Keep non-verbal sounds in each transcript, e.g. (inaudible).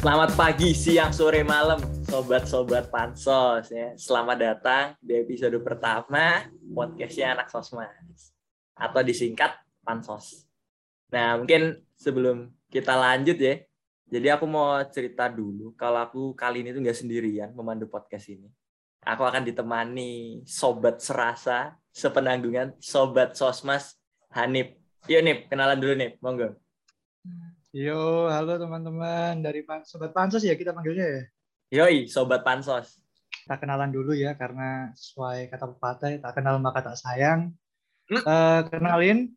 Selamat pagi, siang, sore, malam, sobat-sobat pansos ya. Selamat datang di episode pertama podcastnya anak sosmas atau disingkat pansos. Nah mungkin sebelum kita lanjut ya, jadi aku mau cerita dulu kalau aku kali ini tuh nggak sendirian memandu podcast ini. Aku akan ditemani sobat serasa sepenanggungan sobat sosmas Hanif. Yuk Nip, kenalan dulu Nip, monggo. Yo, halo teman-teman dari Pan Sobat Pansos ya kita panggilnya ya. Yoi, Sobat Pansos. Kita kenalan dulu ya karena sesuai kata pepatah tak kenal maka tak sayang. Hmm? Uh, kenalin,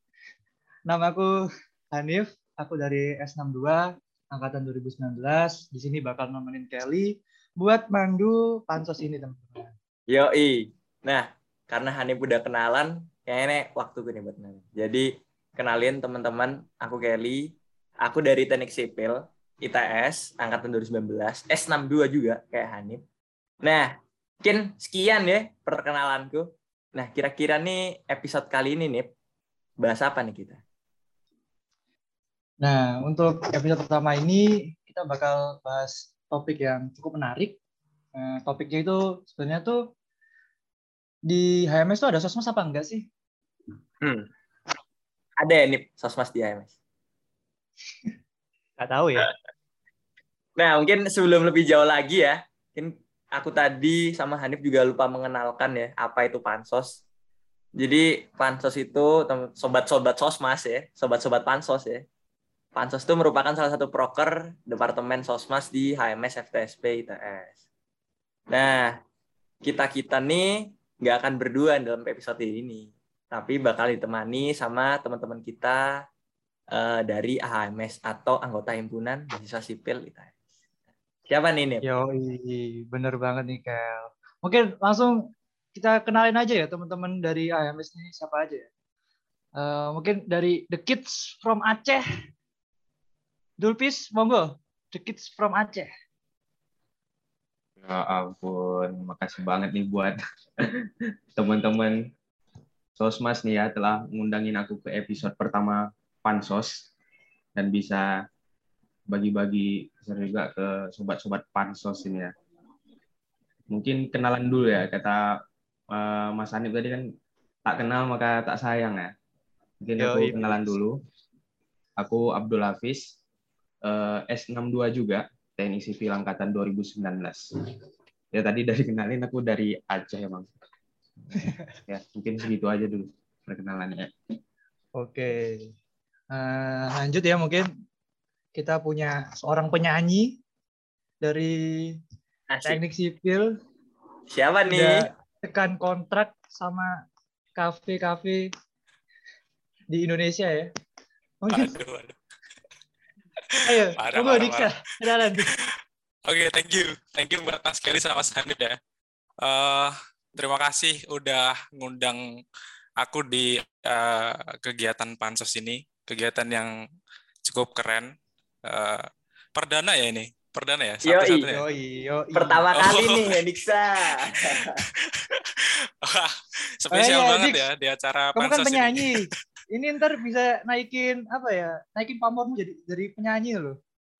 nama aku Hanif, aku dari S62 angkatan 2019. Di sini bakal nemenin Kelly buat mandu pansos ini teman-teman. Yoi. Nah, karena Hanif udah kenalan, kayaknya waktu gue nih buat. Jadi kenalin teman-teman, aku Kelly, Aku dari Teknik Sipil, ITS, angkatan 2019, S62 juga kayak Hanif. Nah, mungkin sekian ya perkenalanku. Nah, kira-kira nih episode kali ini nih, bahas apa nih kita? Nah, untuk episode pertama ini kita bakal bahas topik yang cukup menarik. Nah, topiknya itu sebenarnya tuh di HMS tuh ada sosmas apa enggak sih? Hmm. Ada ya nih sosmas di HMS? Gak tahu ya. Nah, mungkin sebelum lebih jauh lagi ya, mungkin aku tadi sama Hanif juga lupa mengenalkan ya, apa itu pansos. Jadi pansos itu sobat-sobat sosmas ya, sobat-sobat pansos ya. Pansos itu merupakan salah satu proker Departemen Sosmas di HMS FTSP ITS. Nah, kita-kita nih nggak akan berdua dalam episode ini, tapi bakal ditemani sama teman-teman kita uh, dari AHMS atau anggota himpunan mahasiswa sipil ITS. Siapa nih, Nip? Yo, bener banget nih, Kel. Mungkin langsung kita kenalin aja ya teman-teman dari AHMS ini siapa aja ya. Uh, mungkin dari The Kids from Aceh. Dulpis, monggo. The Kids from Aceh. Ya ampun, makasih banget nih buat (laughs) teman-teman Sosmas nih ya telah ngundangin aku ke episode pertama pansos dan bisa bagi-bagi juga ke sobat-sobat pansos ini ya. Mungkin kenalan dulu ya kata uh, Mas Hanif tadi kan tak kenal maka tak sayang ya. Mungkin Yo, aku iya. kenalan dulu. Aku Abdul Hafiz, uh, S62 juga, Teknik Sipil Angkatan 2019. Ya tadi dari (laughs) kenalin aku dari Aceh emang. (laughs) ya mungkin segitu aja dulu perkenalannya. Oke. Uh, lanjut ya mungkin kita punya seorang penyanyi dari Asik. teknik sipil. Siapa nih? Tekan kontrak sama kafe-kafe di Indonesia ya. Mungkin. Aduh, aduh. Ayo, tunggu Diksa. Oke, okay, thank you. Thank you buat Mas Kelly sama Mas Hanif ya. Uh, terima kasih udah ngundang aku di uh, kegiatan pansos ini kegiatan yang cukup keren. Uh, perdana ya ini, perdana ya. Satu yoi, yoi, yoi. Pertama oh. kali nih Niksa. spesial oh, ya, banget Dix. ya di acara Kamu kan penyanyi. Ini. (laughs) ini ntar bisa naikin apa ya? Naikin pamormu jadi jadi penyanyi loh.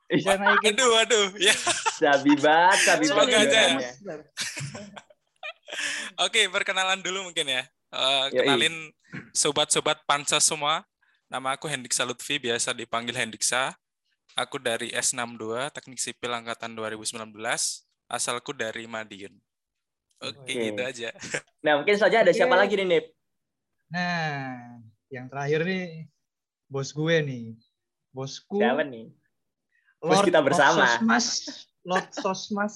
Bisa naikin. Aduh, aduh, ya. Sabi banget, sabi banget. aja. Ya. Oke, perkenalan dulu mungkin ya. Uh, kenalin sobat-sobat pansos semua. Nama aku Hendiksa Lutfi, biasa dipanggil Hendiksa. Aku dari S62, Teknik Sipil Angkatan 2019. Asalku dari Madiun. Oke, okay. gitu aja. (laughs) Nah, mungkin saja ada okay. siapa lagi nih, Nip? Nah, yang terakhir nih, bos gue nih. Bosku. Siapa nih? Bos Lord kita bersama. Sosmas. Lord Sosmas.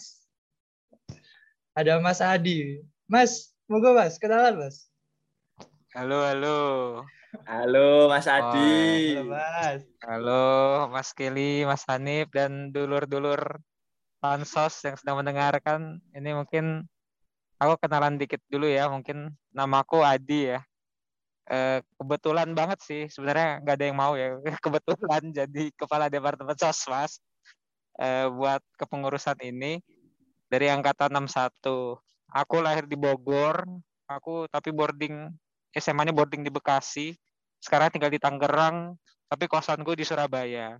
Ada Mas Adi. Mas, moga Mas, kenalan Mas. Halo, halo. Halo Mas Adi. Oh, halo Mas. Halo Mas Kelly, Mas Hanif dan dulur-dulur pansos yang sedang mendengarkan. Ini mungkin aku kenalan dikit dulu ya. Mungkin namaku Adi ya. Eh, kebetulan banget sih sebenarnya nggak ada yang mau ya. (laughs) Kebetulan jadi kepala departemen sosmas eh, buat kepengurusan ini dari angkatan 61. Aku lahir di Bogor. Aku tapi boarding SMA-nya boarding di Bekasi sekarang tinggal di Tangerang tapi kosan gue di Surabaya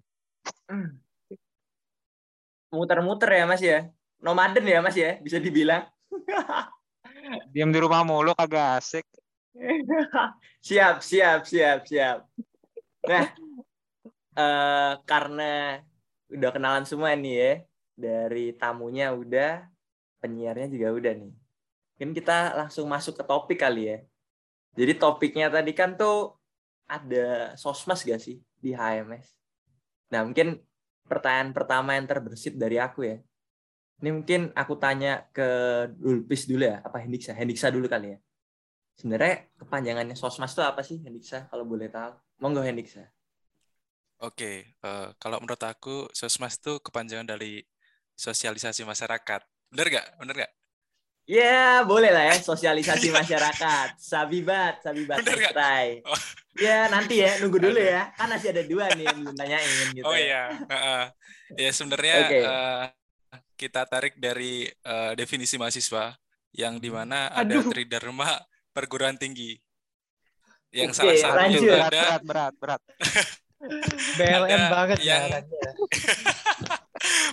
muter-muter ya Mas ya. Nomaden ya Mas ya, bisa dibilang. (laughs) Diam di rumah mulu kagak asik. (laughs) siap, siap, siap, siap. Nah, eh, karena udah kenalan semua nih ya, dari tamunya udah, penyiarnya juga udah nih. Mungkin kita langsung masuk ke topik kali ya. Jadi topiknya tadi kan tuh ada sosmas gak sih di HMS? Nah mungkin pertanyaan pertama yang terbersit dari aku ya. Ini mungkin aku tanya ke Dulpis dulu ya, apa Hendiksa? Hendiksa dulu kali ya. Sebenarnya kepanjangannya sosmas itu apa sih Hendiksa kalau boleh tahu? Monggo Hendiksa. Oke, uh, kalau menurut aku sosmas itu kepanjangan dari sosialisasi masyarakat. Bener nggak? Bener nggak? Ya, boleh lah ya, sosialisasi masyarakat. Sabibat, sabibat Bener nggak? try. Oh. Ya, nanti ya, nunggu dulu ya. Kan masih ada dua nih yang belum tanyain gitu. Oh iya, Heeh. ya sebenarnya Oke. eh, kita tarik dari eh, definisi mahasiswa yang di mana ada Aduh. tridharma perguruan tinggi. Yang Oke, salah satu lanjut. Berat, ada berat, berat, berat. BLM (laughs) Ada banget yang- ya.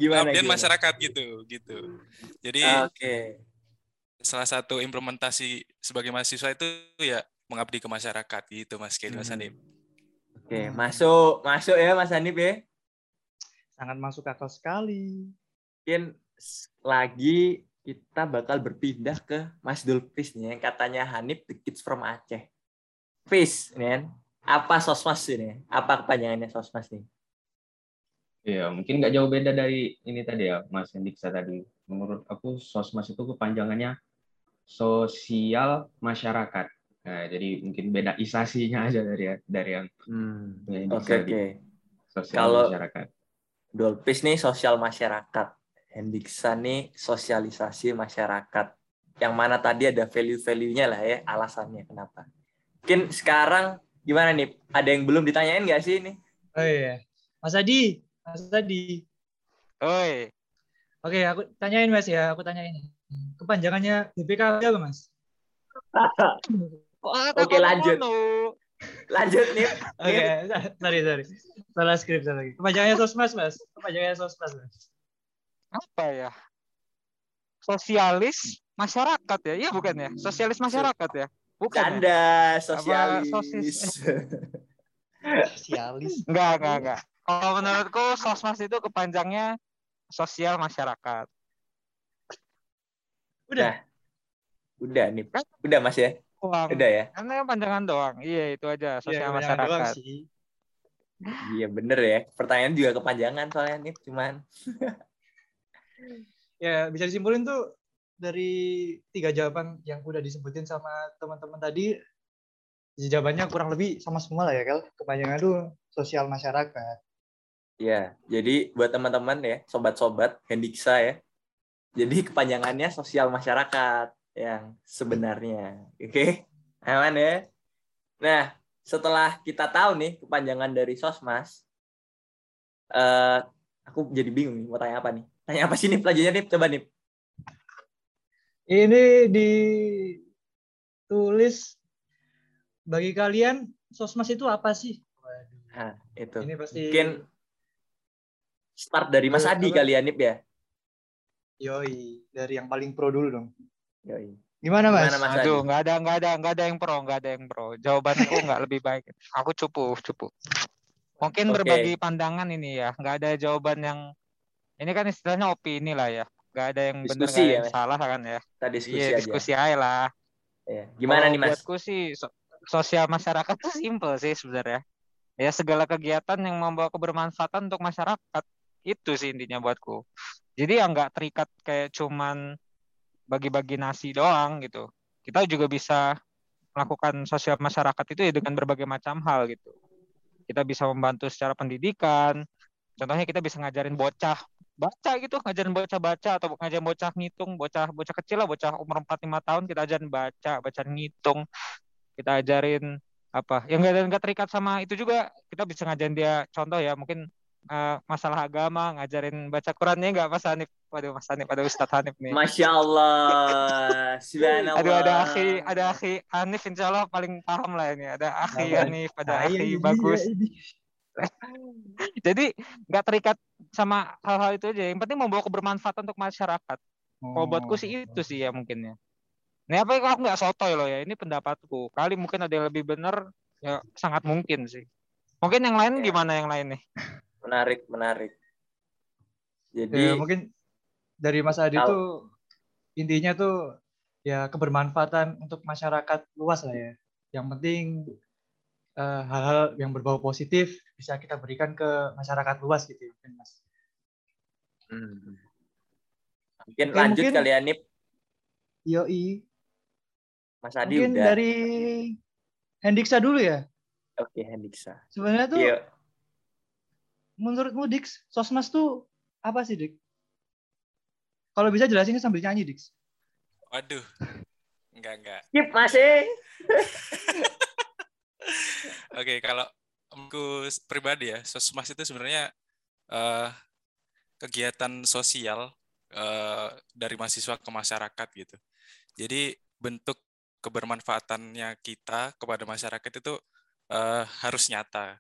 Gimana, gimana? masyarakat gitu, gitu. Jadi Oke. Salah satu implementasi sebagai mahasiswa itu ya mengabdi ke masyarakat gitu Mas Kenny Mas Hmm. Hanif. Oke, masuk, masuk ya Mas Hanif ya. Sangat masuk akal sekali. Mungkin lagi kita bakal berpindah ke Mas Dulpis nih yang katanya Hanif the kids from Aceh. Fis, nih kan. Apa sosmas ini? Apa kepanjangannya sosmas nih? Iya, mungkin nggak jauh beda dari ini tadi ya, Mas Hendiksa tadi. Menurut aku, sosmas itu kepanjangannya sosial masyarakat. Nah, jadi mungkin beda isasinya aja dari dari yang Hmm. Oke, Hendiksa oke. tadi. Sosial Kalau- masyarakat. Dulpis nih sosial masyarakat. Hendiksa nih sosialisasi masyarakat. Yang mana tadi ada value-value-nya lah ya, alasannya kenapa. Mungkin sekarang gimana nih? Ada yang belum ditanyain nggak sih ini? Oh iya. Mas Adi, Mas Adi. Oi, Oke, aku tanyain Mas ya, aku tanyain. Kepanjangannya BPKB apa Mas? Oke, lanjut. Lanjut nih. Oke, sorry, sorry. Salah skrip salah lagi. Kepanjangannya sosmas, Mas. Kepanjangannya sosmas, Mas. apa ya? Sosialis masyarakat ya? Iya bukan ya? Sosialis masyarakat ya? Bukan ya? Canda, sosialis. sosis? Sosialis. Enggak, enggak, enggak. Kalau menurutku sosmas itu kepanjangnya sosial masyarakat. Udah. Udah nih. Udah Mas ya? Uang. Udah ya? Karena panjangan doang. Iya, itu aja Iya, sosial doang masyarakat. sih. Iya bener ya. Pertanyaan juga kepanjangan soalnya nih. Cuman (laughs) Ya, bisa disimpulin tuh dari tiga jawaban yang udah disebutin sama teman-teman tadi, jawabannya kurang lebih sama semua lah ya, Kel. Kepanjangan tuh sosial masyarakat. ya. Jadi buat teman-teman ya, sobat-sobat Hendiksa ya. Jadi kepanjangannya sosial masyarakat yang sebenarnya. Oke? Aman ya? Nah, setelah kita tahu nih kepanjangan dari Sosmas, eh aku jadi bingung nih mau tanya apa nih. Tanya apa sih nih pelajarannya nih? Coba nih. Ini ditulis bagi kalian sosmas itu apa sih? Nah, itu. ini pasti Mungkin start dari Mas Adi apa? kali ya, Nip ya. Yoi dari yang paling pro dulu dong. Yoi. Gimana, Mas? Gimana, Mas Aduh, nggak ada, nggak ada, nggak ada yang pro, nggak ada yang pro. Jawabanku nggak lebih baik. Aku cupu, cupu. Mungkin Oke. berbagi pandangan ini ya, nggak ada jawaban yang ini kan istilahnya opini lah ya. Nggak ada yang benar, ya, yang Mas? salah kan ya. Kita diskusi Iya, aja. diskusi aja lah. Ya. Gimana Kalau nih, Mas? Buatku sih so- sosial masyarakat tuh simple sih sebenarnya. Ya segala kegiatan yang membawa kebermanfaatan untuk masyarakat itu sih intinya buatku. Jadi ya nggak terikat kayak cuman bagi-bagi nasi doang gitu. Kita juga bisa melakukan sosial masyarakat itu ya dengan berbagai macam hal gitu. Kita bisa membantu secara pendidikan. Contohnya kita bisa ngajarin bocah baca gitu, ngajarin bocah baca atau ngajarin bocah ngitung, bocah bocah kecil lah, bocah umur 4 5 tahun kita ajarin baca, baca ngitung. Kita ajarin apa? Yang nggak nggak terikat sama itu juga kita bisa ngajarin dia contoh ya, mungkin eh, masalah agama, ngajarin baca Qurannya nggak Mas Hanif? Waduh, Mas Hanif, ada Ustadz Hanif nih. Masya Allah. (laughs) Subhanallah. Aduh ada akhi, ada akhi Hanif insya Allah paling paham lah ini. Ada akhi Apa? Hanif, ada Ah, iya, akhi iya, bagus. iya, iya. (laughs) Jadi nggak terikat sama hal-hal itu aja. Yang penting membawa kebermanfaatan untuk masyarakat. Kalau buatku sih itu sih ya mungkin ya. Nah apa kalau aku nggak sotoy loh ya, ini pendapatku. Kali mungkin ada yang lebih benar, ya sangat mungkin sih. Mungkin yang lain Ya. gimana yang lain nih? Menarik, menarik. Jadi Ya, mungkin dari Mas Adi tuh intinya tuh ya kebermanfaatan untuk masyarakat luas lah ya. Yang penting eh, hal-hal yang berbau positif bisa kita berikan ke masyarakat luas gitu ya, mungkin, Mas. hmm. mungkin Oke, lanjut mungkin- kali ya Nip. Yoi. Mas Adi Mungkin udah. dari Hendiksa dulu ya. Oke, Hendiksa. Sebenarnya tuh Iya. Menurutmu Dix, Sosmas tuh apa sih, Dik? Kalau bisa jelasinnya sambil nyanyi, Dix. Waduh. Enggak, enggak. Skip masih. (laughs) Oke, kalau aku pribadi ya, sosmas itu sebenarnya eh, kegiatan sosial eh, dari mahasiswa ke masyarakat gitu. Jadi bentuk kebermanfaatannya kita kepada masyarakat itu eh, harus nyata.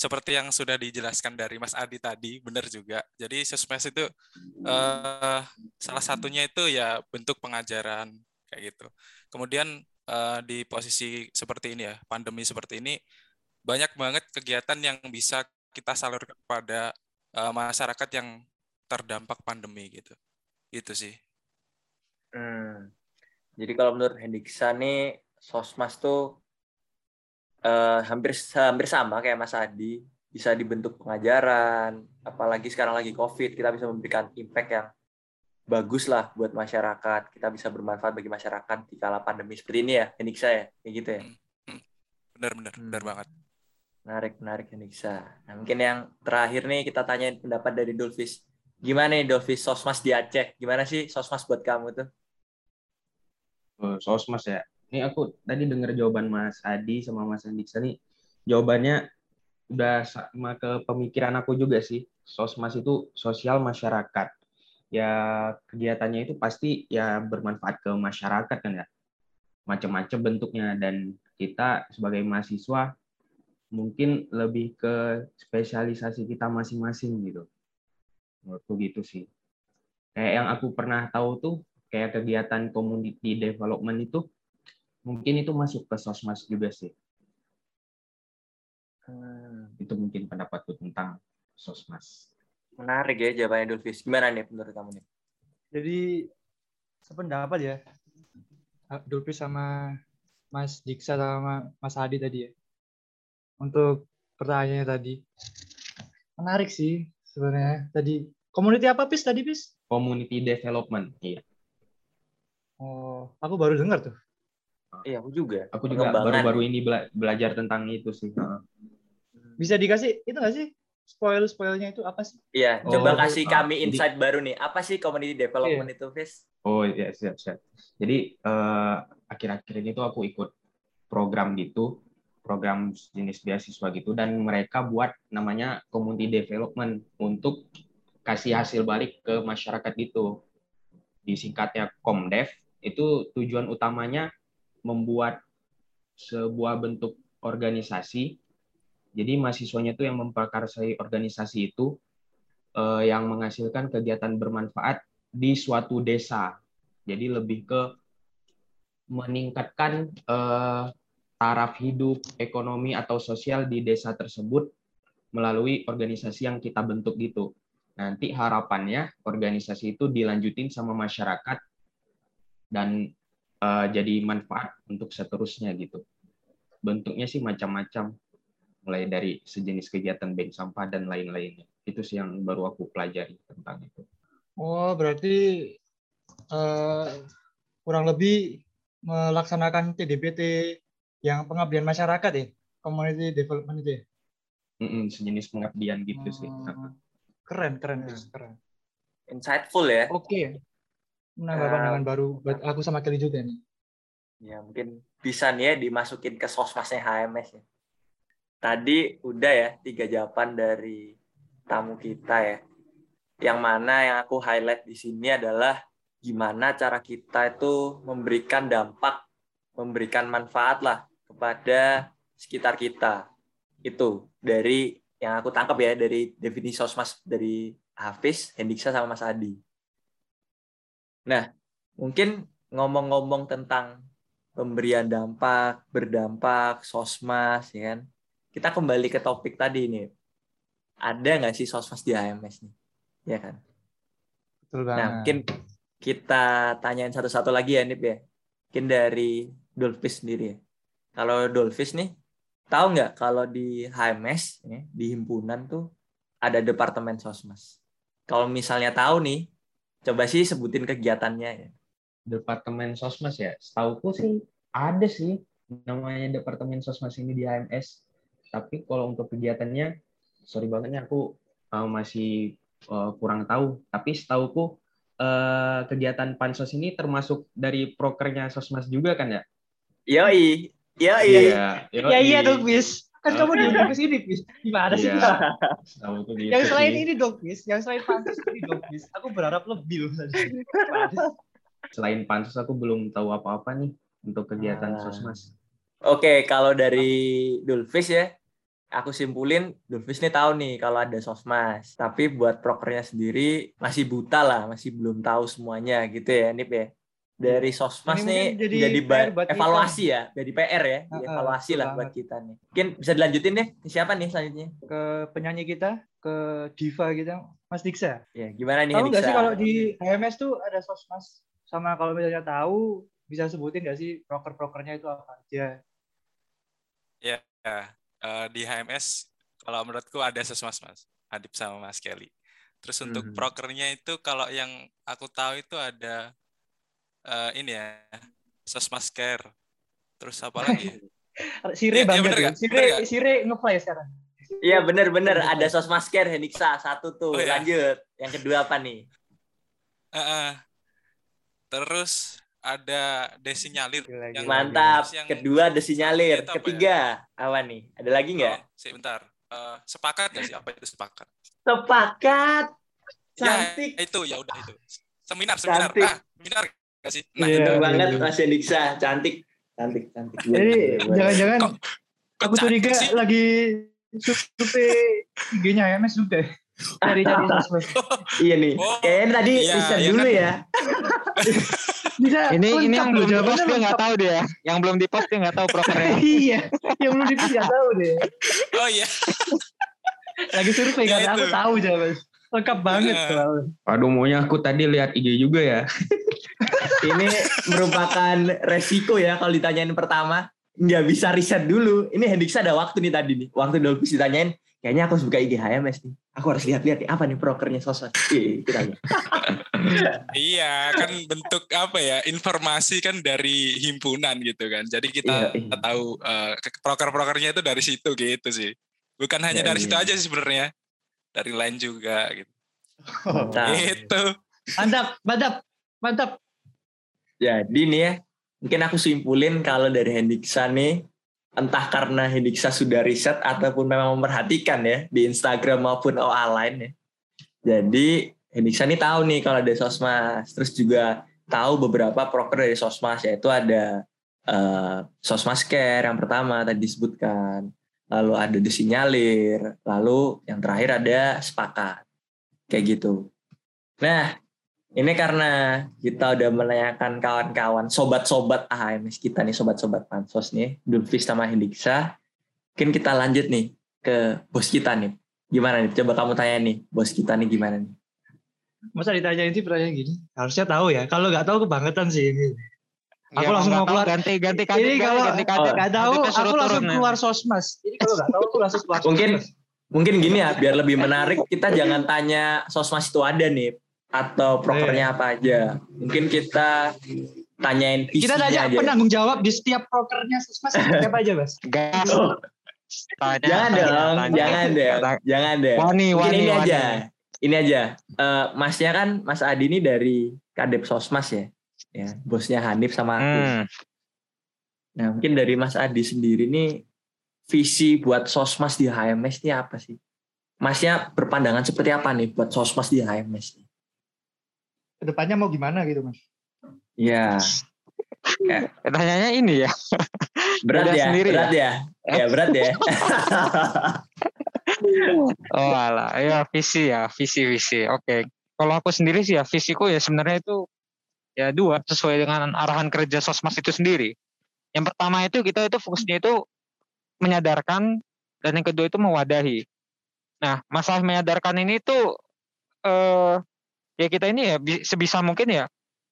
Seperti yang sudah dijelaskan dari Mas Adi tadi, benar juga. Jadi sosmas itu eh, salah satunya itu ya bentuk pengajaran kayak gitu. Kemudian eh, di posisi seperti ini ya, pandemi seperti ini, banyak banget kegiatan yang bisa kita salurkan kepada eh, masyarakat yang terdampak pandemi gitu. Itu sih. Hmm. Jadi kalau menurut Hendiksa nih Sosmas tuh eh, hampir hampir sama kayak Mas Adi, bisa dibentuk pengajaran, apalagi sekarang lagi Covid, kita bisa memberikan impact yang bagus lah buat masyarakat. Kita bisa bermanfaat bagi masyarakat di kala pandemi seperti ini ya, Hendiksa ya, kayak gitu ya. Benar-benar, benar Hmm. banget. Menarik, menarik Hendiksa. Nah, mungkin yang terakhir nih kita tanyain pendapat dari Dolphis. Gimana nih Dolphis Sosmas di Aceh? Gimana sih Sosmas buat kamu tuh? Oh, Sosmas ya. Ini aku tadi dengar jawaban Mas Adi sama Mas Andiksa nih. Jawabannya udah sama ke pemikiran aku juga sih. Sosmas itu sosial masyarakat. Ya kegiatannya itu pasti ya bermanfaat ke masyarakat kan ya. Macam-macam bentuknya dan kita sebagai mahasiswa mungkin lebih ke spesialisasi kita masing-masing gitu. Menurutku gitu sih. Kayak yang aku pernah tahu tuh kayak kegiatan community development itu mungkin itu masuk ke sosmas juga sih. Hmm. Itu mungkin pendapatku tentang sosmas. Menarik ya jawabannya Dolphis. Gimana nih menurut kamu nih? Jadi sependapat ya. Dulpi sama Mas Diksa sama Mas Adi tadi ya. Untuk pertanyaannya tadi. Menarik sih sebenarnya. Tadi community apa Pis tadi Pis? Community development, iya. Oh, aku baru dengar tuh. Iya, aku juga. Aku juga baru-baru ini bela- belajar tentang itu sih. Heeh. Bisa dikasih itu nggak sih? Spoil-spoilnya itu apa sih? Iya, Oh, coba kasih ah, kami jadi- insight baru nih. Apa sih community development Iya. itu, Fis? Oh iya siap siap. Jadi eh, akhir-akhir ini tuh aku ikut program gitu, program jenis beasiswa gitu, dan mereka buat namanya community development untuk kasih hasil balik ke masyarakat gitu. Disingkatnya Komdev. Itu tujuan utamanya membuat sebuah bentuk organisasi. Jadi mahasiswanya tuh yang memprakarsai organisasi itu eh, yang menghasilkan kegiatan bermanfaat di suatu desa. Jadi lebih ke meningkatkan eh, taraf hidup, ekonomi atau sosial di desa tersebut melalui organisasi yang kita bentuk gitu. Nanti harapannya organisasi itu dilanjutin sama masyarakat dan eh, jadi manfaat untuk seterusnya gitu. Bentuknya sih macam-macam, mulai dari sejenis kegiatan bank sampah dan lain-lainnya. Itu sih yang baru aku pelajari tentang itu. Oh, berarti eh, kurang lebih melaksanakan TDBT yang pengabdian masyarakat ya, community development itu ya. Mm-mm, sejenis pengabdian gitu sih. Oh, keren, keren, Hmm. Pis, keren. Insightful ya. Oke. Menambah Eh, pandangan baru buat aku sama Kelly juga nih. Ya, mungkin bisa nih ya dimasukin ke sosmasnya HMS ya. Tadi udah ya tiga jawaban dari tamu kita ya. Yang mana yang aku highlight di sini adalah gimana cara kita itu memberikan dampak, memberikan manfaat lah kepada sekitar kita. Itu dari yang aku tangkap ya dari definisi sosmas dari Hafiz, Hendiksa sama Mas Adi. Nah, mungkin ngomong-ngomong tentang pemberian dampak, berdampak, sosmas, ya kan? Kita kembali ke topik tadi nih. Ada nggak sih sosmas di HMS nih? Ya kan? Betul Nah, banget. mungkin kita tanyain satu-satu lagi ya, Nip ya. Mungkin dari Dolphis sendiri ya. Kalau Dolphis nih, tahu nggak kalau di HMS, ya, di himpunan tuh ada departemen sosmas. Kalau misalnya tahu nih, coba sih sebutin kegiatannya ya. Departemen Sosmas ya. Setauku sih ada sih namanya Departemen Sosmas ini di HMS. Tapi kalau untuk kegiatannya, sorry banget nih aku uh, masih uh, kurang tahu. Tapi setauku uh, kegiatan pansos ini termasuk dari prokernya Sosmas juga kan ya? Yoi, yoi. Iya. Ya iya yoi. dong, Bis. Kan kamu Oke. diundang ke sini, Bis. Gimana sih? (laughs) Gitu Yang selain ini dong, Bis. Yang selain pantas ini dong, Bis. Aku berharap lebih loh. (laughs) Selain pansos aku belum tahu apa-apa nih untuk kegiatan Ah. Sosmas. Oke, kalau dari Dulfis ya, aku simpulin Dulfis nih tahu nih kalau ada sosmas. Tapi buat prokernya sendiri masih buta lah, masih belum tahu semuanya gitu ya, Nip ya. Dari sosmas Ini nih jadi jadi, buat kita. evaluasi ya, jadi PR ya, ah, evaluasi betul lah buat kita nih. Mungkin bisa dilanjutin deh, siapa nih selanjutnya? Ke penyanyi kita, ke diva kita, Mas Diksa. Ya, gimana nih Tahu nggak sih kalau di HMS tuh ada sosmas? Sama kalau misalnya tahu, bisa sebutin nggak sih proker-prokernya itu apa aja? Ya, eh, di HMS kalau menurutku ada sosmas mas, Adip sama Mas Kelly. Terus untuk Mhm. prokernya itu kalau yang aku tahu itu ada eh, ini ya, sosmas care. Terus apa (laughs) lagi? ya? Sire Iya, iya, banget bener ya. nggak? Sire, Bener? Sire ngefly sekarang. Iya bener-bener ada sosmas care Heniksa satu tuh. Oh, iya. Lanjut. Yang kedua apa nih? Heeh. Terus ada desinyalir. Gila, Yang gila, Mantap. Yang- Kedua desinyalir. Apa ya? Ketiga apa nih? Ada lagi nggak? Oh, sebentar. Eh, sepakat nggak sih apa itu sepakat? Sepakat. Cantik. Ya, itu ya udah itu. Seminar, seminar. Cantik. Ah, seminar sih? Nah, Iya, Bener iya, banget iya. Mas Heniksa. Cantik. Cantik, cantik. Jadi jangan-jangan aku curiga sih? lagi survei IG-nya HMS juga. Cari-cari sosmas. (laughs) Iya nih. Oh, Kayaknya tadi iya, riset iya dulu kan? ya. (laughs) Bisa Ini ini yang belum post dia nggak tahu dia. Yang belum di post dia nggak tahu prokernya. (laughs) iya, yang belum dipilih nggak tahu deh. Oh iya. Lagi survei Ya, kan, aku itu. tahu jawaban. Lengkap banget Iya. soalnya. Aduh, maunya aku tadi lihat IG juga ya. (laughs) Ini merupakan resiko ya kalau ditanyain pertama. Nggak bisa riset dulu. Ini Hendiksa ada waktu nih tadi nih. Waktu Dolphis ditanyain. Kayaknya aku harus buka IG HMS nih. Aku harus lihat-lihat nih. Apa nih prokernya sosmed. Iya, kita lihat. (laughs) Iya, kan bentuk apa ya? Informasi kan dari himpunan gitu kan. Jadi kita Iya, iya. tahu eh, ke- proker-prokernya itu dari situ gitu sih. Bukan hanya Iya, dari situ iya. aja sih sebenarnya. Dari lain juga gitu. Mantap. Gitu. Mantap, mantap, mantap. Jadi nih ya, mungkin aku simpulin kalau dari Hendiksa nih, entah karena Hendiksa sudah riset ataupun memang memperhatikan ya di Instagram maupun OA lain ya. Jadi Hendiksa nih tahu nih kalau ada sosmas, terus juga tahu beberapa proker dari sosmas yaitu ada eh, sosmas care yang pertama tadi disebutkan, lalu ada desinyalir, lalu yang terakhir ada sepakat kayak gitu. Nah ini karena kita udah menanyakan kawan-kawan, sobat-sobat AHMS kita nih, sobat-sobat pansos nih, Dulfis sama Hendiksa. Mungkin kita lanjut nih ke bos kita nih. Gimana nih? Coba kamu tanya nih, bos kita nih gimana nih? Masa ditanyain sih pertanyaan gini? Harusnya tahu ya. Kalau nggak tahu kebangetan sih ini. Aku Ya, langsung nggak mau tahu, keluar. ganti ganti Ini kadit kalau ganti kadit. Oh, nggak tahu, aku langsung turun, ya. keluar sosmas. Jadi kalau nggak tahu, aku langsung keluar Mungkin- sosmas. Mungkin gini ya, biar lebih menarik, kita jangan tanya sosmas itu ada nih, atau prokernya apa aja. Mungkin kita tanyain Kita tanya aja. penanggung jawab di setiap prokernya sosmas siapa aja, Mas? Gas. Oh, Tanya, jangan tanya, dong, tanya. jangan deh, jangan deh. Wani, wani, ini wani. aja, ini aja. Eh, masnya kan, Mas Adi ini dari Kadep Sosmas ya, ya bosnya Hanif sama aku. Hmm. Nah mungkin dari Mas Adi sendiri nih visi buat Sosmas di HMS ini apa sih? Masnya berpandangan seperti apa nih buat Sosmas di HMS? nih? Ke depannya mau gimana gitu, Mas? Ya Tanyanya ini ya. berat Beda ya, sendiri berat ya, ya berat ya. (laughs) Oh alah, ya visi ya, visi visi. Oke. Kalau aku sendiri sih ya visiku ya sebenarnya itu ya dua sesuai dengan arahan kerja sosmas itu sendiri. Yang pertama itu kita itu fokusnya itu menyadarkan dan yang kedua itu mewadahi. Nah, masalah menyadarkan ini tuh eh ya kita ini ya sebisa mungkin ya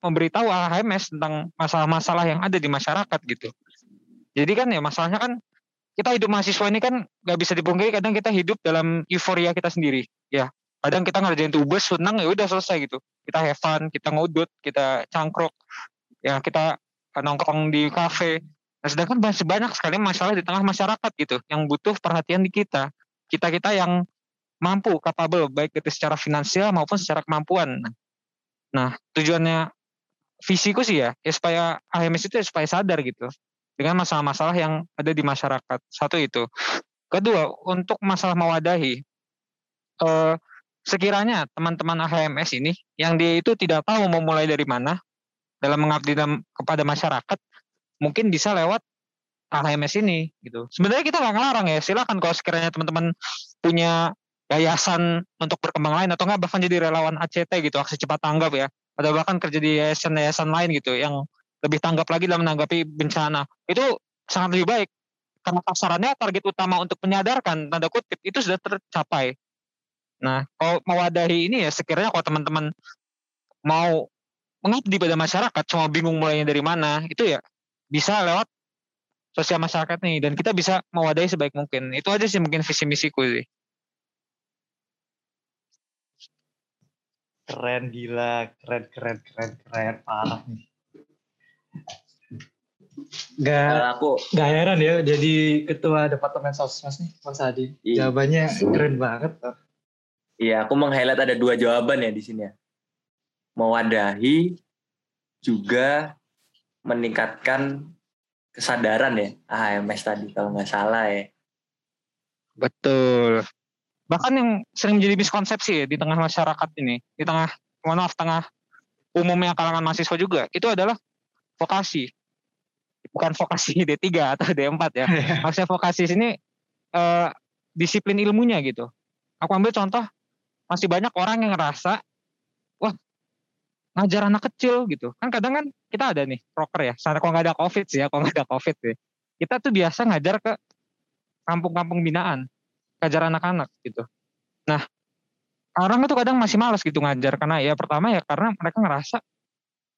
memberitahu AHMS tentang masalah-masalah yang ada di masyarakat gitu. Jadi kan ya masalahnya kan kita hidup mahasiswa ini kan nggak bisa dipungkiri kadang kita hidup dalam euforia kita sendiri ya kadang kita ngerjain tugas senang ya udah selesai gitu. Kita have fun kita ngudut kita cangkruk. Ya kita nongkrong di kafe. Nah sedangkan masih banyak sekali masalah di tengah masyarakat gitu yang butuh perhatian di kita. Kita kita yang mampu capable baik itu secara finansial maupun secara kemampuan. Nah tujuannya visiku sih ya, ya supaya AHMS itu ya supaya sadar gitu dengan masalah-masalah yang ada di masyarakat. Satu itu. Kedua, untuk masalah mewadahi, eh, sekiranya teman-teman AHMS ini yang dia itu tidak tahu mau mulai dari mana dalam mengabdi kepada masyarakat, mungkin bisa lewat AHMS ini gitu. Sebenarnya kita nggak ngelarang ya, silakan kalau sekiranya teman-teman punya yayasan untuk berkembang lain atau nggak bahkan jadi relawan ACT gitu, aksi cepat tanggap ya, atau bahkan kerja di yayasan-yayasan lain gitu yang lebih tanggap lagi dalam menanggapi bencana itu sangat lebih baik karena kasarannya target utama untuk menyadarkan tanda kutip itu sudah tercapai. Nah, kalau mewadahi ini ya sekiranya kalau teman-teman mau mengabdi pada masyarakat cuma bingung mulainya dari mana, itu ya bisa lewat sosial masyarakat nih dan kita bisa mewadahi sebaik mungkin. Itu aja sih mungkin visi misiku sih. Keren gila, keren keren keren keren parah nih. Gak, aku gak heran ya jadi ketua departemen sosmas nih Mas Adi. Iya. Jawabannya keren banget. Iya, aku meng-highlight ada dua jawaban ya di sini ya. Mewadahi juga meningkatkan kesadaran ya AHMS tadi kalau nggak salah ya. Betul. Bahkan yang sering menjadi miskonsepsi ya di tengah masyarakat ini, di tengah mohon maaf tengah umumnya kalangan mahasiswa juga, itu adalah vokasi bukan vokasi (laughs) D3 atau D4 ya. Maksudnya vokasi sini eh, disiplin ilmunya gitu. Aku ambil contoh masih banyak orang yang ngerasa wah ngajar anak kecil gitu. Kan kadang kan kita ada nih proker ya. Sana kalau nggak ada covid sih ya, kalau nggak ada covid sih. Kita tuh biasa ngajar ke kampung-kampung binaan, ngajar anak-anak gitu. Nah, orang itu kadang masih malas gitu ngajar karena ya pertama ya karena mereka ngerasa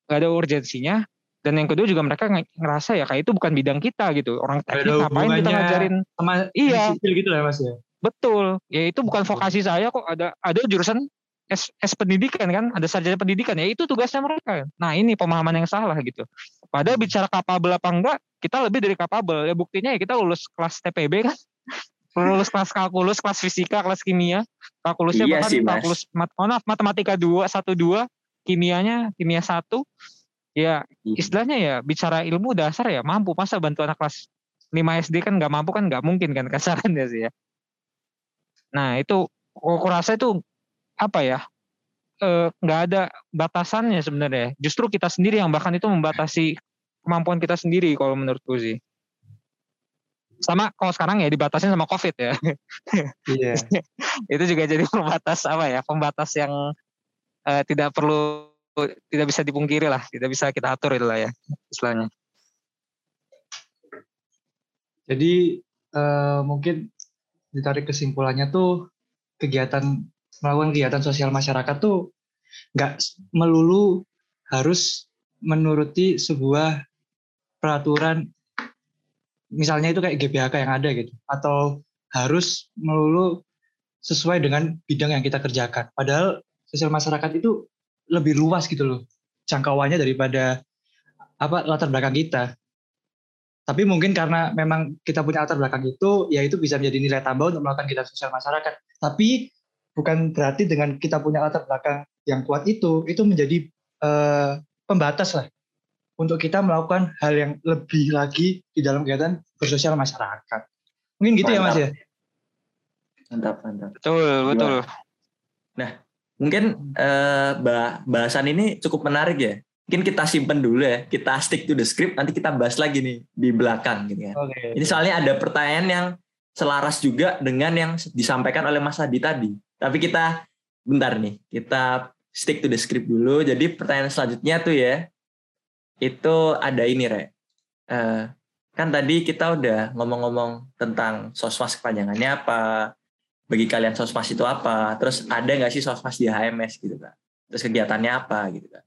nggak ada urgensinya dan yang kedua juga mereka ngerasa ya kayak itu bukan bidang kita gitu orang teknik ngapain kita ngajarin sama iya gitu ya mas ya betul. Ya itu bukan vokasi saya kok. Ada ada jurusan S, S pendidikan kan. Ada sarjana pendidikan. Ya itu tugasnya mereka. Nah ini pemahaman yang salah gitu. Padahal bicara kapabel apa enggak kita lebih dari kapabel. Ya buktinya ya kita lulus kelas TPB kan. (laughs) Lulus kelas kalkulus kelas fisika kelas kimia. Kalkulusnya iya bahkan sih, kalkulus mat, oh, maaf matematika dua satu dua. Kimianya kimia satu. Ya iya. istilahnya ya bicara ilmu dasar ya mampu. Masa bantu anak kelas 5 SD kan nggak mampu kan? Nggak mungkin kan (laughs) kasarannya sih ya nah itu aku rasa itu apa ya nggak e, ada batasannya sebenarnya. Justru kita sendiri yang bahkan itu membatasi kemampuan kita sendiri kalau menurutku sih. Sama kalau sekarang ya dibatasi sama covid ya. Iya. (laughs) Itu juga jadi pembatas apa ya pembatas yang uh, tidak perlu tidak bisa dipungkiri lah, tidak bisa kita atur itu lah ya istilahnya. Jadi uh, mungkin ditarik kesimpulannya tuh kegiatan melakukan kegiatan sosial masyarakat tuh nggak melulu harus menuruti sebuah peraturan misalnya itu kayak GBHK yang ada gitu atau harus melulu sesuai dengan bidang yang kita kerjakan. Padahal sosial masyarakat itu lebih luas gitu loh jangkauannya daripada apa latar belakang kita. Tapi mungkin karena memang kita punya latar belakang itu, ya itu bisa menjadi nilai tambah untuk melakukan kita sosial masyarakat. Tapi bukan berarti dengan kita punya latar belakang yang kuat itu, itu menjadi uh, pembatas lah untuk kita melakukan hal yang lebih lagi di dalam kegiatan bersosial masyarakat. Mungkin gitu mantap. ya Mas ya. Mantap, mantap. Betul, betul. Nah, Mungkin eh, bahasan ini cukup menarik ya. Mungkin kita simpen dulu ya, kita stick to the script, nanti kita bahas lagi nih di belakang gitu ya. Okay. Ini soalnya ada pertanyaan yang selaras juga dengan yang disampaikan oleh Mas Adi tadi. Tapi kita bentar nih, kita stick to the script dulu. Jadi pertanyaan selanjutnya tuh ya, itu ada ini Re. Uh, kan tadi kita udah ngomong-ngomong tentang sosmas kepanjangannya apa, bagi kalian sosmas itu apa, terus ada nggak sih sosmas di HMS gitu kan, terus kegiatannya apa gitu kan.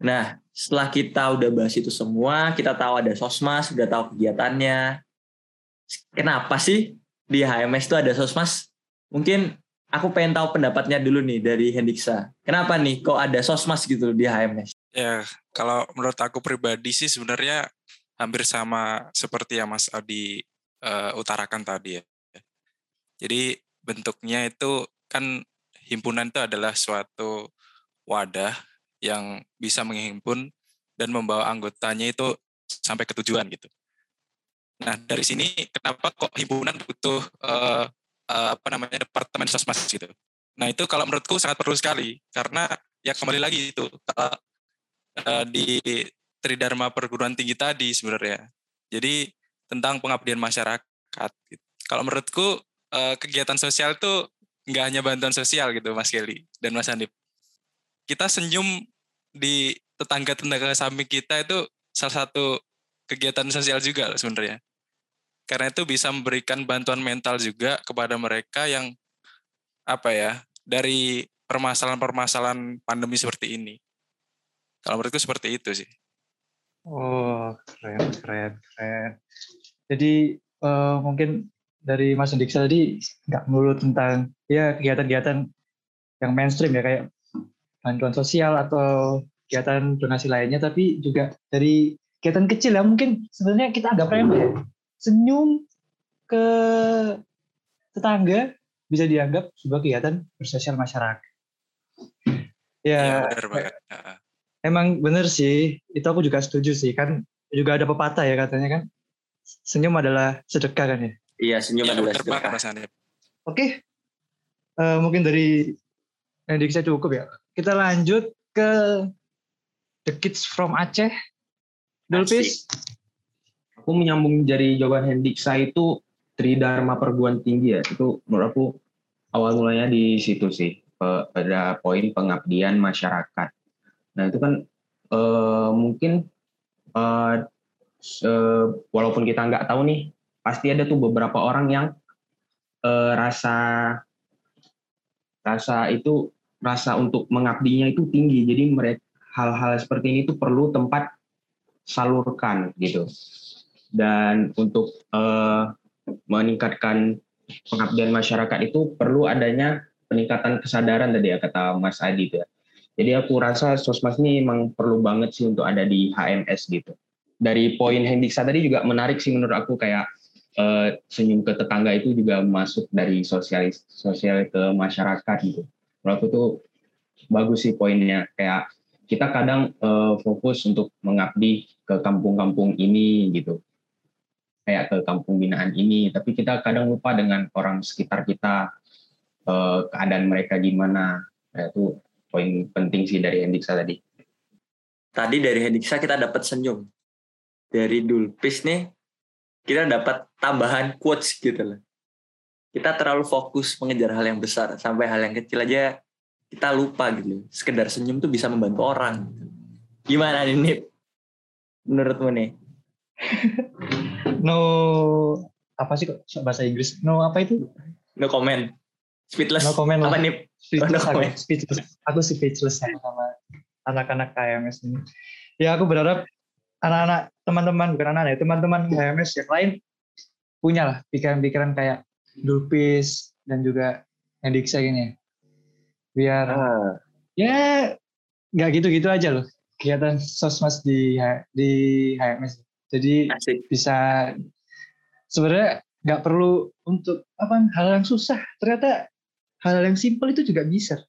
Nah, setelah kita udah bahas itu semua, kita tahu ada sosmas, udah tahu kegiatannya. Kenapa sih di HMS itu ada sosmas? Mungkin aku pengen tahu pendapatnya dulu nih dari Hendiksa. Kenapa nih kok ada sosmas gitu di HMS? Ya, kalau menurut aku pribadi sih sebenarnya hampir sama seperti yang Mas Adi uh, utarakan tadi ya. Jadi bentuknya itu kan himpunan itu adalah suatu wadah yang bisa menghimpun dan membawa anggotanya itu sampai ke tujuan gitu. Nah dari sini kenapa kok himpunan butuh uh, uh, apa namanya departemen sosmas gitu. Nah itu kalau menurutku sangat perlu sekali karena ya kembali lagi itu uh, di Tridharma perguruan tinggi tadi sebenarnya. Jadi tentang pengabdian masyarakat. Gitu. Kalau menurutku kegiatan sosial itu nggak hanya bantuan sosial gitu Mas Kelly dan Mas Andip. Kita senyum di tetangga-tetangga samping kita itu salah satu kegiatan sosial juga sebenarnya. Karena itu bisa memberikan bantuan mental juga kepada mereka yang apa ya dari permasalahan-permasalahan pandemi seperti ini. Kalau menurutku seperti itu sih. Oh keren keren keren. Jadi uh, mungkin dari Mas Diksa tadi nggak melulu tentang ya kegiatan-kegiatan yang mainstream ya kayak bantuan sosial atau kegiatan donasi lainnya, tapi juga dari kegiatan kecil ya mungkin sebenarnya kita anggap remeh ya senyum ke tetangga bisa dianggap sebuah kegiatan bersosial masyarakat. Ya, ya benar banget. Emang bener sih, itu aku juga setuju sih kan juga ada pepatah ya katanya kan senyum adalah sedekah kan ya. Iya senyum ya, adalah sedekah. Oke, okay. uh, eh, mungkin dari yang saya cukup ya. Kita lanjut ke The Kids from Aceh. Dulpis aku menyambung dari jawaban Hendiksa itu Tridharma perguruan tinggi ya itu menurut aku awal mulanya di situ sih pada poin pengabdian masyarakat. Nah itu kan uh, mungkin uh, uh, walaupun kita nggak tahu nih pasti ada tuh beberapa orang yang rasa rasa itu rasa untuk mengabdinya itu tinggi jadi mereka hal-hal seperti ini tuh perlu tempat salurkan gitu dan untuk uh, meningkatkan pengabdian masyarakat itu perlu adanya peningkatan kesadaran tadi ya kata Mas Adi ya. Jadi aku rasa sosmas ini memang perlu banget sih untuk ada di HMS gitu. Dari poin Hendiksa tadi juga menarik sih menurut aku kayak uh, senyum ke tetangga itu juga masuk dari sosial sosial ke masyarakat gitu. Menurut aku tuh bagus sih poinnya kayak kita kadang uh, fokus untuk mengabdi ke kampung-kampung ini gitu kayak ke kampung binaan ini, tapi kita kadang lupa dengan orang sekitar kita, eh, keadaan mereka gimana. Nah, itu poin penting sih dari Hendiksa tadi. Tadi dari Hendiksa kita dapat senyum. Dari Dulpis nih, kita dapat tambahan quotes gitu loh. Kita terlalu fokus mengejar hal yang besar, sampai hal yang kecil aja kita lupa gitu. Sekedar senyum tuh bisa membantu orang. Gimana nih, Menurutmu nih? no apa sih kok bahasa Inggris? No apa itu? No comment. Speechless. No comment apa nih? Speechless, oh, no comment. Aku, speechless. Aku speechless sama, sama anak-anak KMS ini. Ya aku berharap anak-anak teman-teman bukan anak-anak ya teman-teman KMS yang lain punya lah pikiran-pikiran kayak Dulpis dan juga Hendiksa gini ya. Biar ah. ya nggak gitu-gitu aja loh kegiatan sosmas di di HMS jadi Asik. bisa sebenarnya nggak perlu untuk apa hal yang susah. Ternyata hal yang simpel itu juga bisa.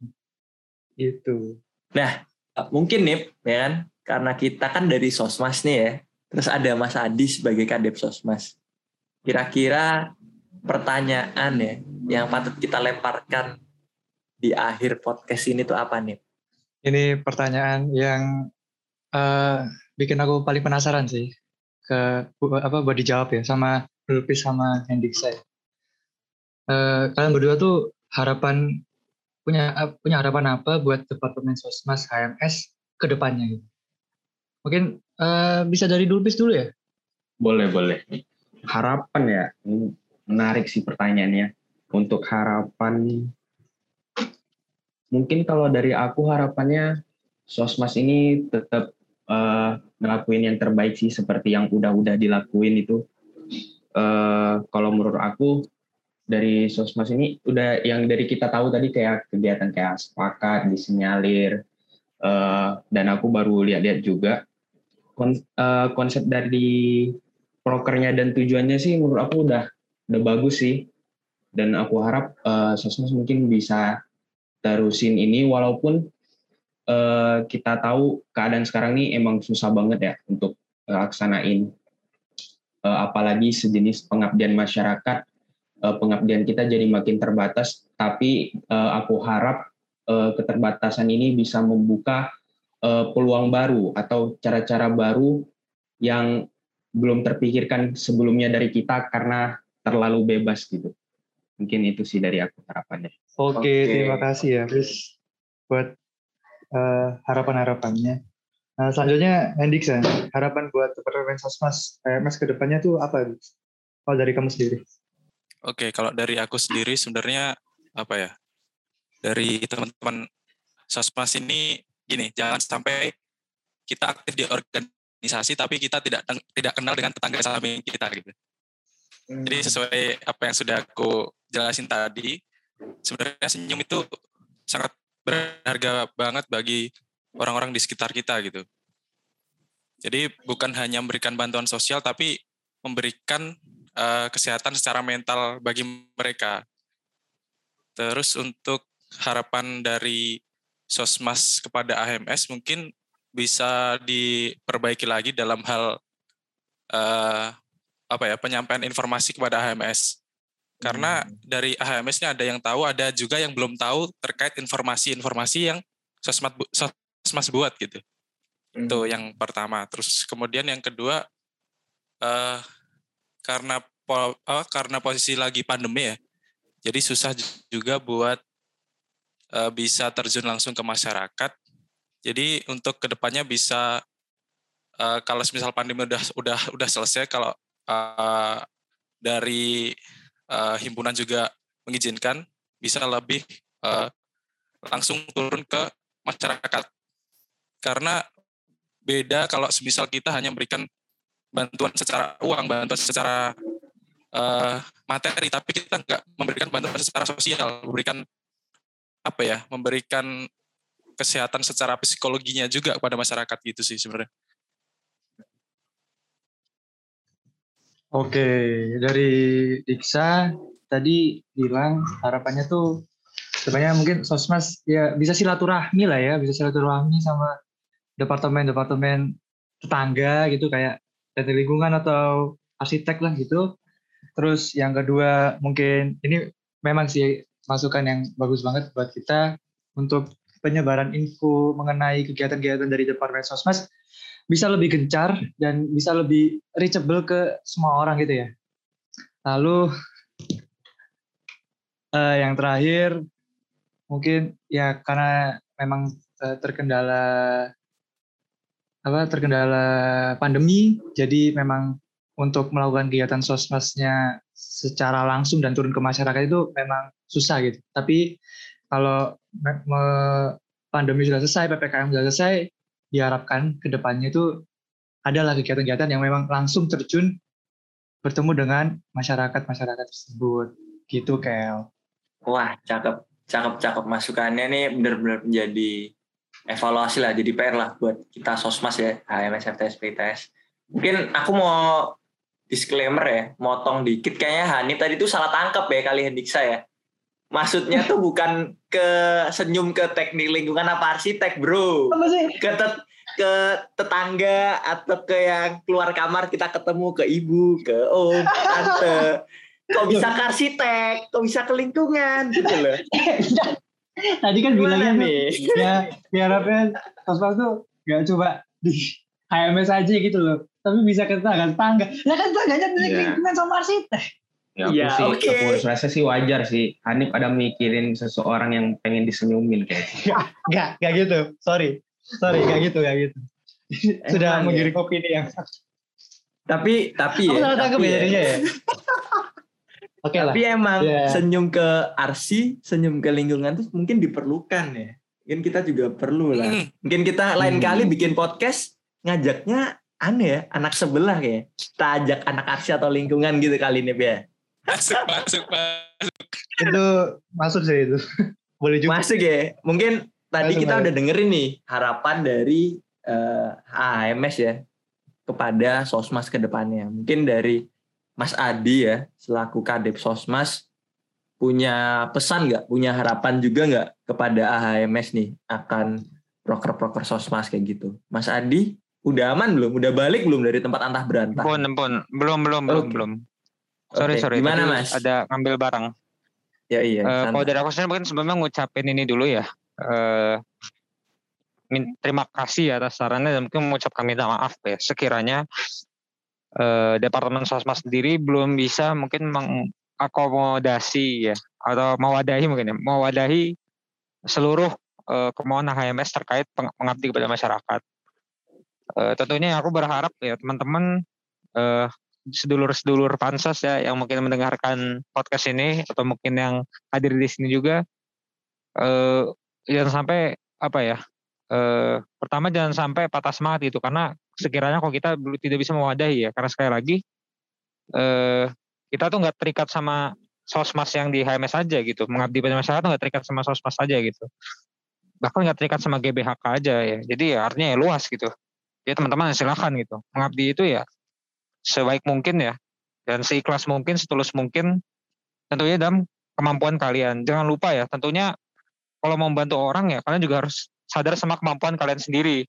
Itu. Nah, mungkin nih ya kan karena kita kan dari Sosmas nih ya. Terus ada Mas Adi sebagai Kadep Sosmas. Kira-kira pertanyaan ya yang patut kita lemparkan di akhir podcast ini tuh apa nih? Ini pertanyaan yang uh, bikin aku paling penasaran sih ke apa buat dijawab ya sama Lupis sama Hendrik saya. Uh, kalian berdua tuh harapan punya punya harapan apa buat Departemen Sosmas HMS ke depannya gitu? Mungkin uh, bisa dari Dulpis dulu ya? Boleh, boleh. Harapan ya, menarik sih pertanyaannya. Untuk harapan, mungkin kalau dari aku harapannya Sosmas ini tetap uh, ngelakuin yang terbaik sih seperti yang udah-udah dilakuin itu. Uh, kalau menurut aku dari Sosmas ini udah yang dari kita tahu tadi kayak kegiatan kayak sepakat, disinyalir, uh, dan aku baru lihat-lihat juga uh, konsep dari prokernya dan tujuannya sih menurut aku udah udah bagus sih. Dan aku harap uh, Sosmas mungkin bisa terusin ini walaupun uh, kita tahu keadaan sekarang ini emang susah banget ya untuk laksanain uh, apalagi sejenis pengabdian masyarakat. Uh, pengabdian kita jadi makin terbatas, tapi uh, aku harap uh, keterbatasan ini bisa membuka uh, peluang baru atau cara-cara baru yang belum terpikirkan sebelumnya dari kita karena terlalu bebas gitu. Mungkin itu sih dari aku harapannya. Oke, okay, terima kasih ya, Chris, buat uh, harapan-harapannya. Nah, selanjutnya Hendiksen, harapan buat Departemen Sosmas PMS ke depannya tuh apa? Kalau oh, dari kamu sendiri. Oke, kalau dari aku sendiri sebenarnya apa ya? Dari teman-teman sosmas ini gini, jangan sampai kita aktif di organisasi tapi kita tidak tidak kenal dengan tetangga samping kita gitu. Jadi sesuai apa yang sudah aku jelasin tadi, sebenarnya senyum itu sangat berharga banget bagi orang-orang di sekitar kita gitu. Jadi bukan hanya memberikan bantuan sosial tapi memberikan uh, kesehatan secara mental bagi mereka. Terus untuk harapan dari Sosmas kepada AMS mungkin bisa diperbaiki lagi dalam hal uh, apa ya penyampaian informasi kepada AMS. Karena hmm. dari AMS ini ada yang tahu, ada juga yang belum tahu terkait informasi-informasi yang Sosmas Sosmas buat gitu. Hmm. Itu yang pertama. Terus kemudian yang kedua uh, karena po, uh, karena posisi lagi pandemi ya. Jadi susah juga buat uh, bisa terjun langsung ke masyarakat. Jadi untuk ke depannya bisa uh, kalau misal pandemi udah udah udah selesai kalau uh, dari uh, himpunan juga mengizinkan bisa lebih uh, langsung turun ke masyarakat karena beda kalau semisal kita hanya memberikan bantuan secara uang, bantuan secara uh, materi, tapi kita nggak memberikan bantuan secara sosial, memberikan apa ya, memberikan kesehatan secara psikologinya juga kepada masyarakat gitu sih sebenarnya. Oke, dari Diksa tadi bilang harapannya tuh sebenarnya mungkin sosmas ya bisa silaturahmi lah ya, bisa silaturahmi sama departemen-departemen tetangga gitu kayak teknik lingkungan atau arsitek lah gitu. Terus yang kedua mungkin ini memang sih masukan yang bagus banget buat kita untuk penyebaran info mengenai kegiatan-kegiatan dari Departemen Sosmas bisa lebih gencar dan bisa lebih reachable ke semua orang gitu ya. Lalu uh, yang terakhir mungkin ya karena memang uh, terkendala apa terkendala pandemi jadi memang untuk melakukan kegiatan sosmasnya secara langsung dan turun ke masyarakat itu memang susah gitu tapi kalau pandemi sudah selesai ppkm sudah selesai diharapkan ke depannya itu adalah kegiatan-kegiatan yang memang langsung terjun bertemu dengan masyarakat masyarakat tersebut. Gitu Kel. Wah cakep cakep cakep masukannya nih benar-benar menjadi evaluasi lah jadi PR lah buat kita sosmas ya HMS FTS PTS mungkin aku mau disclaimer ya motong dikit. Kayaknya Hani tadi tuh salah tangkap ya kali Hendiksa ya maksudnya tuh bukan ke senyum ke teknik lingkungan apa arsitek bro ke tet ke tetangga atau ke yang keluar kamar kita ketemu ke ibu ke om tante kok bisa ke arsitek kok bisa ke lingkungan gitu loh (laughs) Tadi kan bilangnya nih, ya diharapkan pas tuh nggak coba di HMS aja gitu loh. Tapi bisa ke tetangga tetangga. Ya kan tetangganya Iya. lingkungan sama arsitek. Ya, aku Iya, sih, oke. aku rasa sih wajar sih. Hanif ada mikirin seseorang yang pengen disenyumin kayak. (laughs) Enggak, enggak gitu. Sorry. Sorry, enggak gitu, enggak gitu. (laughs) Sudah Emang ya? menggiring opini yang Tapi tapi ya. tapi ya ya. jadinya ya. (laughs) Oke lah. Tapi emang Iya. senyum ke arsi, senyum ke lingkungan tuh mungkin diperlukan ya. Mungkin kita juga perlu lah. Mungkin kita lain Hmm. kali bikin podcast ngajaknya aneh ya, anak sebelah kayak. Kita ajak anak arsi atau lingkungan gitu kali ini ya. Masuk, masuk, masuk. Itu masuk sih itu. (laughs) Boleh juga. Masuk ya. Mungkin tadi Masuk, kita masuk. udah dengerin nih harapan dari eh, AMS ya kepada Sosmas ke depannya. Mungkin dari Mas Adi ya selaku Kadep Sosmas punya pesan nggak, punya harapan juga nggak kepada AHMS nih akan proker-proker Sosmas kayak gitu. Mas Adi udah aman belum? Udah balik belum dari tempat antah berantah? Ampun, ampun. Belum, belum, belum, belum. Sorry, Oke, sorry. Gimana Mas? Ada ngambil barang. Ya iya. Eh, santai. kalau dari aku sendiri mungkin sebelumnya ngucapin ini dulu ya. Eh, min- terima kasih atas sarannya dan mungkin mengucapkan minta maaf ya. Sekiranya eh, Departemen Sosmas sendiri belum bisa mungkin mengakomodasi ya atau mewadahi mungkin ya, mewadahi seluruh eh, kemauan HMS terkait peng- pengabdi kepada masyarakat. Eh, tentunya aku berharap ya teman-teman eh, sedulur-sedulur pansos ya yang mungkin mendengarkan podcast ini atau mungkin yang hadir di sini juga. Eh jangan sampai apa ya eh pertama jangan sampai patah semangat gitu karena sekiranya kalau kita tidak bisa mewadahi ya karena sekali lagi eh kita tuh nggak terikat sama sosmas yang di HMS saja gitu. Mengabdi pada masyarakat nggak terikat sama sosmas saja gitu. Bahkan nggak terikat sama GBHK aja ya. Jadi ya artinya ya luas gitu. Ya teman-teman silakan gitu. Mengabdi itu ya sebaik mungkin ya dan seikhlas mungkin setulus mungkin tentunya dalam kemampuan kalian jangan lupa ya tentunya kalau mau membantu orang ya kalian juga harus sadar sama kemampuan kalian sendiri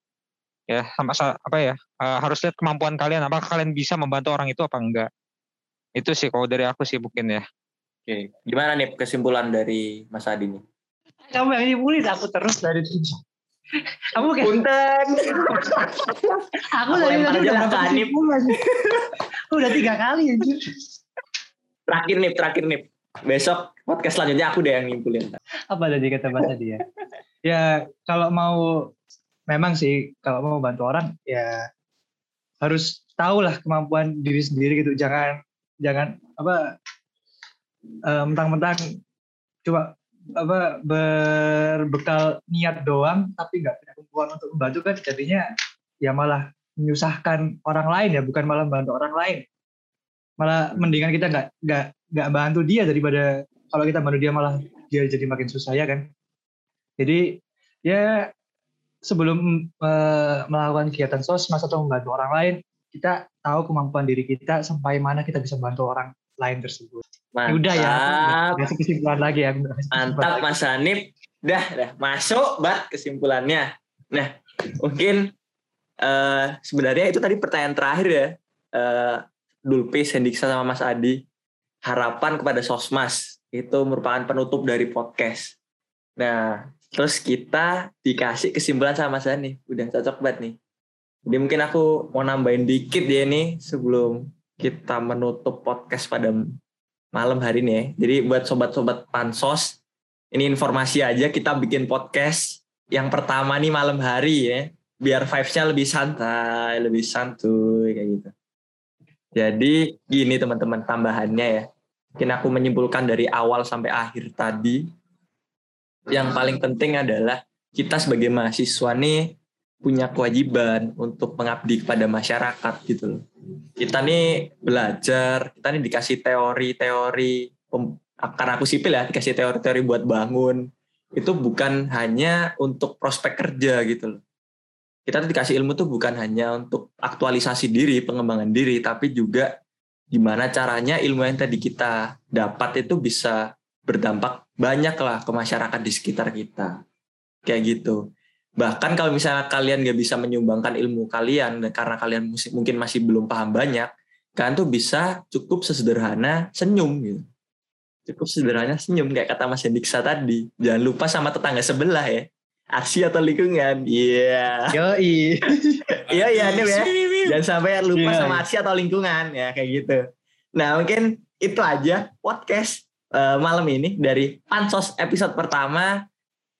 ya sama sa- apa ya eh, harus lihat kemampuan kalian apakah kalian bisa membantu orang itu apa enggak itu sih kalau dari aku sih mungkin ya Oke. Gimana nih kesimpulan dari Mas Adi nih? Kamu yang dibully aku terus dari tadi. Kamu kayak Punten. aku Aku dari tadi udah kesimpulan. udah tiga kali anjir. Terakhir nih, terakhir nih. Besok podcast selanjutnya aku deh yang nyimpulin. Apa tadi kata Mas Adi ya? Ya kalau mau memang sih kalau mau bantu orang ya harus tahu lah kemampuan diri sendiri gitu. Jangan jangan apa eh, mentang-mentang cuma apa berbekal niat doang tapi nggak punya kemampuan untuk membantu kan jadinya ya malah menyusahkan orang lain ya bukan malah membantu orang lain. Malah mendingan kita nggak nggak nggak bantu dia daripada kalau kita bantu dia malah dia jadi makin susah ya kan? Jadi ya sebelum eh, melakukan kegiatan sosmas atau membantu orang lain kita tahu kemampuan diri kita sampai mana kita bisa membantu orang lain tersebut Ya udah ya Mantap. ngasih kesimpulan lagi ya kesimpulan Mantap lagi. Mas Hanif. Dah, dah masuk bat kesimpulannya. Nah, mungkin eh sebenarnya itu tadi pertanyaan terakhir ya. Eh Dulpis, Hendiksa sama Mas Adi. Harapan kepada Sosmas itu merupakan penutup dari podcast. Nah, terus kita dikasih kesimpulan sama Mas Hanif. Udah cocok banget nih. Jadi mungkin aku mau nambahin dikit ya nih sebelum kita menutup podcast pada malam hari ini ya. Jadi buat sobat-sobat pansos, ini informasi aja kita bikin podcast yang pertama nih malam hari ya. Biar vibes-nya lebih santai, lebih santuy kayak gitu. Jadi gini teman-teman tambahannya ya. Mungkin aku menyimpulkan dari awal sampai akhir tadi. Yang paling penting adalah kita sebagai mahasiswa nih punya kewajiban untuk mengabdi kepada masyarakat gitu loh kita nih belajar, kita nih dikasih teori-teori, karena aku sipil ya, dikasih teori-teori buat bangun, itu bukan hanya untuk prospek kerja gitu loh. Kita tuh dikasih ilmu tuh bukan hanya untuk aktualisasi diri, pengembangan diri, tapi juga gimana caranya ilmu yang tadi kita dapat itu bisa berdampak banyak lah ke masyarakat di sekitar kita. Kayak gitu bahkan kalau misalnya kalian nggak bisa menyumbangkan ilmu kalian dan karena kalian mungkin masih belum paham banyak kalian tuh bisa cukup sesederhana senyum gitu cukup sederhana senyum kayak kata Mas Hendiksa tadi jangan lupa sama tetangga sebelah ya Arsi atau lingkungan? Iya. Yoi. (laughs) Iya iya Hanif ya. Jangan sampai lupa Iya, sama iya. arsi atau lingkungan ya kayak gitu. Nah mungkin itu aja podcast eh, malam ini dari Pansos episode pertama.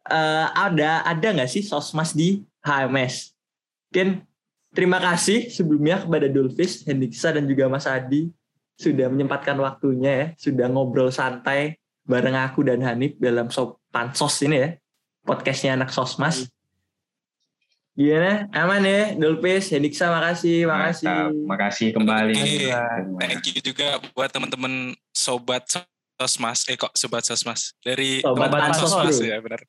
Eh, ada ada nggak sih sosmas di HMS? Mungkin terima kasih sebelumnya kepada Dulfis, Hendiksa dan juga Mas Adi sudah menyempatkan waktunya ya, sudah ngobrol santai bareng aku dan Hanif dalam so Pansos ini ya, podcastnya anak sosmas. Gimana? Aman ya, Dulfis, Hendiksa makasih, makasih. Mantap. Makasih kembali. Oke. Thank you juga buat teman-teman sobat sosmas. Eh kok sobat sosmas dari Sobat teman-teman Pansos, sosmas bro. ya benar.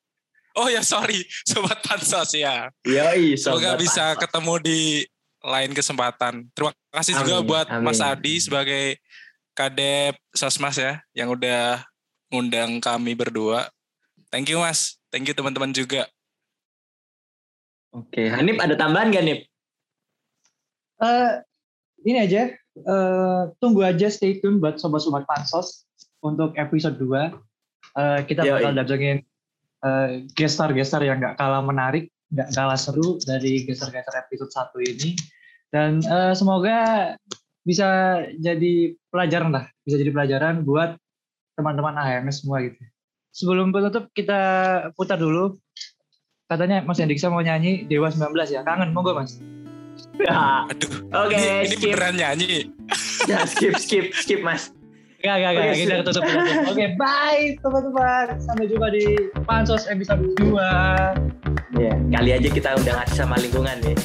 Oh ya sorry, (laughs) sobat pansos ya. Yoi, Semoga bisa Pansos. ketemu di lain kesempatan. Terima kasih juga Amin, buat amin. Mas Adi sebagai kadep sosmas ya yang udah ngundang kami berdua. Thank you Mas. Thank you teman-teman juga. Oke, Hanif ada tambahan gak Nip? Eh, ini aja, eh, tunggu aja stay tune buat sobat-sobat pansos untuk episode 2. Eh, kita Yoi. bakal datengin eh, gestar-gestar yang nggak kalah menarik, nggak kalah seru dari gestar-gestar episode 1 ini. Dan eh, semoga bisa jadi pelajaran lah, bisa jadi pelajaran buat teman-teman AHMS semua gitu. Sebelum penutup kita putar dulu. Katanya Mas Hendiksa mau nyanyi Dewa 19 ya. Kangen, monggo Mas. (laughs) Ya, Aduh, Oke, ini, ini skip. beneran nyanyi. Ya, skip, skip, skip mas. Gak, gak, gak. Kita tutup. Oke, bye teman-teman. Sampai jumpa di Pansos episode 2. Ya, kali aja kita udah ngasih sama lingkungan nih.